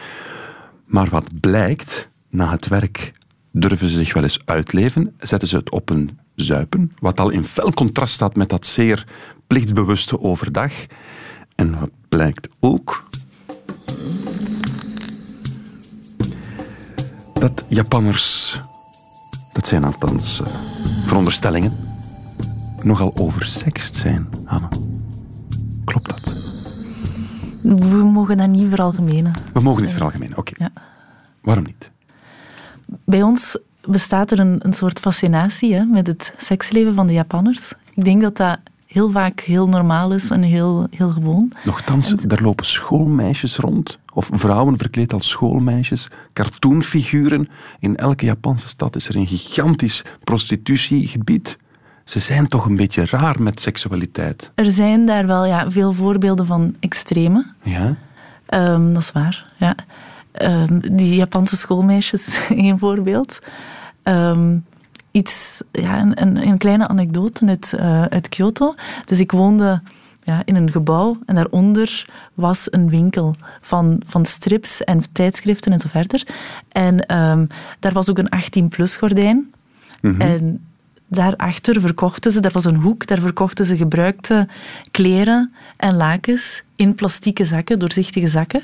S1: Maar wat blijkt, na het werk durven ze zich wel eens uitleven, zetten ze het op een zuipen, wat al in fel contrast staat met dat zeer plichtsbewuste overdag. En wat blijkt ook, dat Japanners, dat zijn althans eh, veronderstellingen, nogal oversext zijn, Hanne. Klopt dat?
S5: We mogen dat niet veralgemenen.
S1: We mogen niet veralgemenen, oké.
S5: Ja.
S1: Waarom niet?
S5: Bij ons bestaat er een, een soort fascinatie hè, met het seksleven van de Japanners. Ik denk dat dat heel vaak heel normaal is en heel, heel gewoon.
S1: Nochtans, daar lopen schoolmeisjes rond, of vrouwen verkleed als schoolmeisjes, cartoonfiguren. In elke Japanse stad is er een gigantisch prostitutiegebied. Ze zijn toch een beetje raar met seksualiteit.
S5: Er zijn daar wel ja, veel voorbeelden van extreme.
S1: Ja?
S5: Ehm, dat is waar, ja. Ehm, die Japanse schoolmeisjes, één voorbeeld. Ehm, iets, ja, een, een, een kleine anekdote uit, eh, uit Kyoto. Dus ik woonde ja, in een gebouw en daaronder was een winkel van, van strips en tijdschriften en zo verder. En ehm, daar was ook een 18-plus gordijn. En daarachter verkochten ze, daar was een hoek, daar verkochten ze gebruikte kleren en lakens in plastieke zakken, doorzichtige zakken.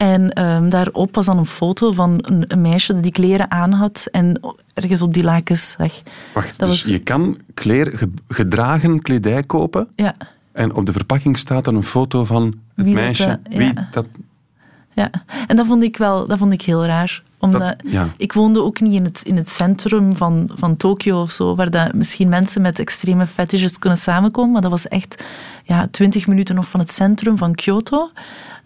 S5: En ehm, daarop was dan een foto van een, een meisje dat die kleren aan had en ergens op die lakens zag.
S1: Wacht,
S5: Dat
S1: dus
S5: was-
S1: je kan kleer, ge- gedragen kledij kopen
S5: Ja,
S1: en op de verpakking staat dan een foto van het
S5: Wie dat,
S1: meisje.
S5: eh,
S1: Wie
S5: ja.
S1: dat...
S5: ja. En dat vond ik wel dat vond ik heel raar. Omdat
S1: Dat- ja.
S5: ik woonde ook niet in het, in het centrum van, van Tokio of zo, waar dat misschien mensen met extreme fetishes kunnen samenkomen. Maar dat was echt ja, twintig minuten nog van het centrum van Kyoto.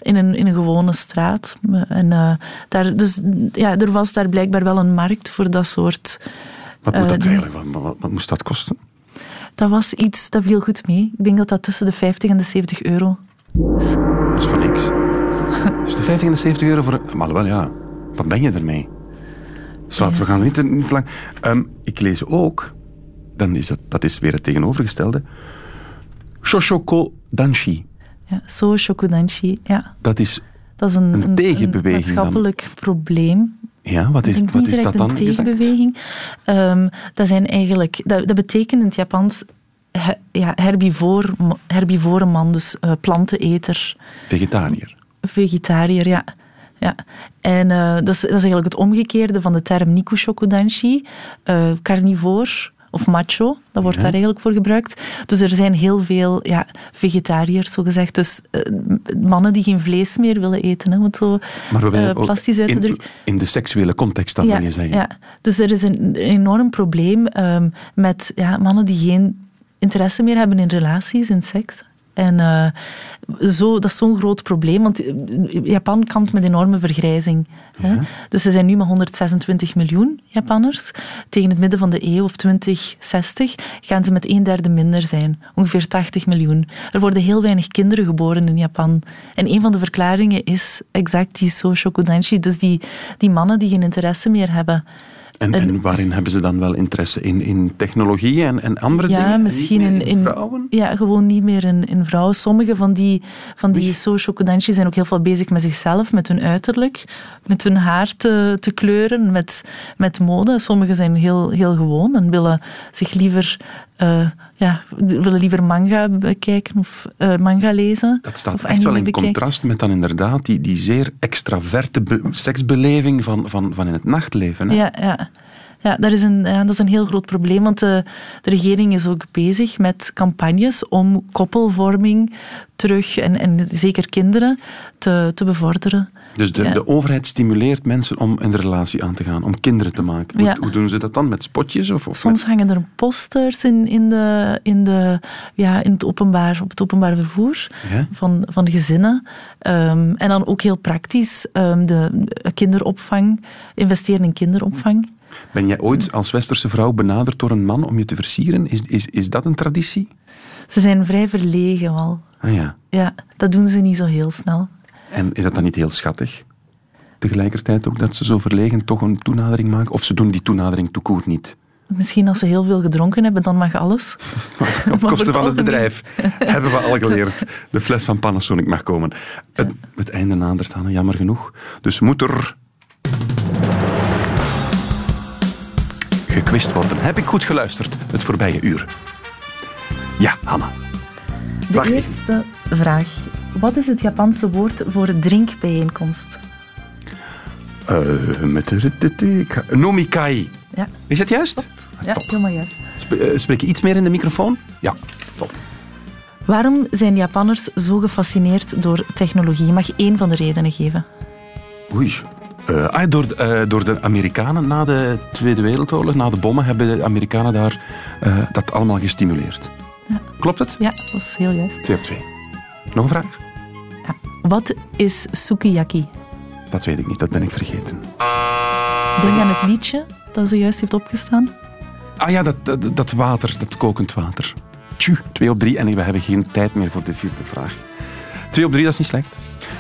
S5: In een, in een gewone straat. En, eh, daar, dus ja, er was daar blijkbaar wel een markt voor dat soort.
S1: Wat moet
S5: eh,
S1: dat eigenlijk? Wat, wat, wat moest dat kosten?
S5: Dat was iets dat viel goed mee. Ik denk dat dat tussen de 50 en de 70 euro is.
S1: Dat is voor niks. Dus de 50 en de 70 euro voor... Maar wel, ja. Wat ben je ermee? Zwart, we gaan niet, niet lang... Ehm, ik lees ook... Dan is dat, dat is weer het tegenovergestelde. Shoshoko Danshi.
S5: Ja, so shokudanshi. Ja,
S1: Dat is...
S5: dat is een,
S1: Een
S5: een,
S1: tegenbeweging dan.
S5: maatschappelijk probleem.
S1: Ja, wat is, wat is dat dan
S5: een tegenbeweging. Ehm, dat, zijn eigenlijk, dat, dat betekent in het Japans he- ja, herbivoor, herbivore man, dus eh, planteneter,
S1: Vegetariër.
S5: vegetariër, ja. ja. En eh, dat, is, dat is eigenlijk het omgekeerde van de term nikushokudanshi, eh carnivoor of macho, dat wordt
S1: Ja.
S5: daar eigenlijk voor gebruikt. Dus er zijn heel veel ja, vegetariërs, zogezegd. Dus eh, mannen die geen vlees meer willen eten, hè, om het zo
S1: ook
S5: plastisch uit te
S1: in,
S5: drukken.
S1: in de seksuele context, dat
S5: ja,
S1: wil je zeggen.
S5: Ja, dus er is een enorm probleem ehm, met ja, mannen die geen interesse meer hebben in relaties, in seks. En uh, zo, dat is zo'n groot probleem, want Japan kampt met enorme vergrijzing. Ja. Hè? Dus er zijn nu maar 126 miljoen Japanners. Tegen het midden van de eeuw, of 2060, gaan ze met een derde minder zijn. Ongeveer 80 miljoen. Er worden heel weinig kinderen geboren in Japan. En een van de verklaringen is exact die Soshokudanshi, dus die, die mannen die geen interesse meer hebben.
S1: En, en, waarin hebben ze dan wel interesse? In, in technologie en, en andere
S5: ja,
S1: dingen?
S5: Ja, misschien in, in,
S1: vrouwen?
S5: Ja, gewoon niet meer in, in vrouwen. Sommige van die, van die Soshokudanshi zijn ook heel veel bezig met zichzelf, met hun uiterlijk, met hun haar te, te kleuren, met, met mode. Sommigen zijn heel, heel gewoon en willen zich liever... Uh, ja, willen liever manga bekijken of uh, manga lezen.
S1: Dat staat echt wel in bekijken. contrast met dan inderdaad die, die zeer extraverte seksbeleving van, van, van in het nachtleven. Hè?
S5: Ja, ja. Ja, dat is, een, ja, dat is een heel groot probleem, want de, de regering is ook bezig met campagnes om koppelvorming terug, en, en zeker kinderen, te, te bevorderen.
S1: Dus de, de overheid stimuleert mensen om een relatie aan te gaan, om kinderen te maken. Hoe, hoe doen ze dat dan? Met spotjes? Of, of
S5: Soms hangen er posters in, in, de, in, de, ja, in het openbaar, op het openbaar vervoer van, van de gezinnen. Um, en dan ook heel praktisch um, de kinderopvang, investeren in kinderopvang.
S1: Ben jij ooit als westerse vrouw benaderd door een man om je te versieren? Is, is, is dat een traditie?
S5: Ze zijn vrij verlegen al.
S1: Ah ja.
S5: Ja, dat doen ze niet zo heel snel.
S1: En is dat dan niet heel schattig? Tegelijkertijd ook dat ze zo verlegen toch een toenadering maken? Of ze doen die toenadering toekoort niet?
S5: Misschien als ze heel veel gedronken hebben, dan mag alles.
S1: Op kosten van het bedrijf hebben we al geleerd. De fles van Panasonic mag komen. Het, het einde nadert, Hanne, jammer genoeg. Dus moet er gekwist worden. Heb ik goed geluisterd het voorbije uur? Ja, Hanna.
S5: De eerste vraag. Wat is het Japanse woord voor drinkbijeenkomst?
S1: Uh, met de, Nomikai.
S5: Ja.
S1: Is het juist?
S5: Ja, helemaal juist.
S1: Sp spreek je iets meer in de microfoon? Ja, top.
S5: Waarom zijn Japanners zo gefascineerd door technologie? Je mag één van de redenen geven.
S1: Oei, uh, ah, door, uh, door de Amerikanen na de Tweede Wereldoorlog, na de bommen, hebben de Amerikanen daar uh, dat allemaal gestimuleerd.
S5: Ja.
S1: Klopt het?
S5: Ja, dat is heel juist.
S1: Twee op twee. Nog een vraag?
S5: Ja. Wat is sukiyaki?
S1: Dat weet ik niet, dat ben ik vergeten.
S5: Denk aan het liedje dat ze juist heeft opgestaan.
S1: Ah ja, dat, dat, dat water, dat kokend water. Tju, twee op drie en we hebben geen tijd meer voor de vierde vraag. Twee op drie, dat is niet slecht.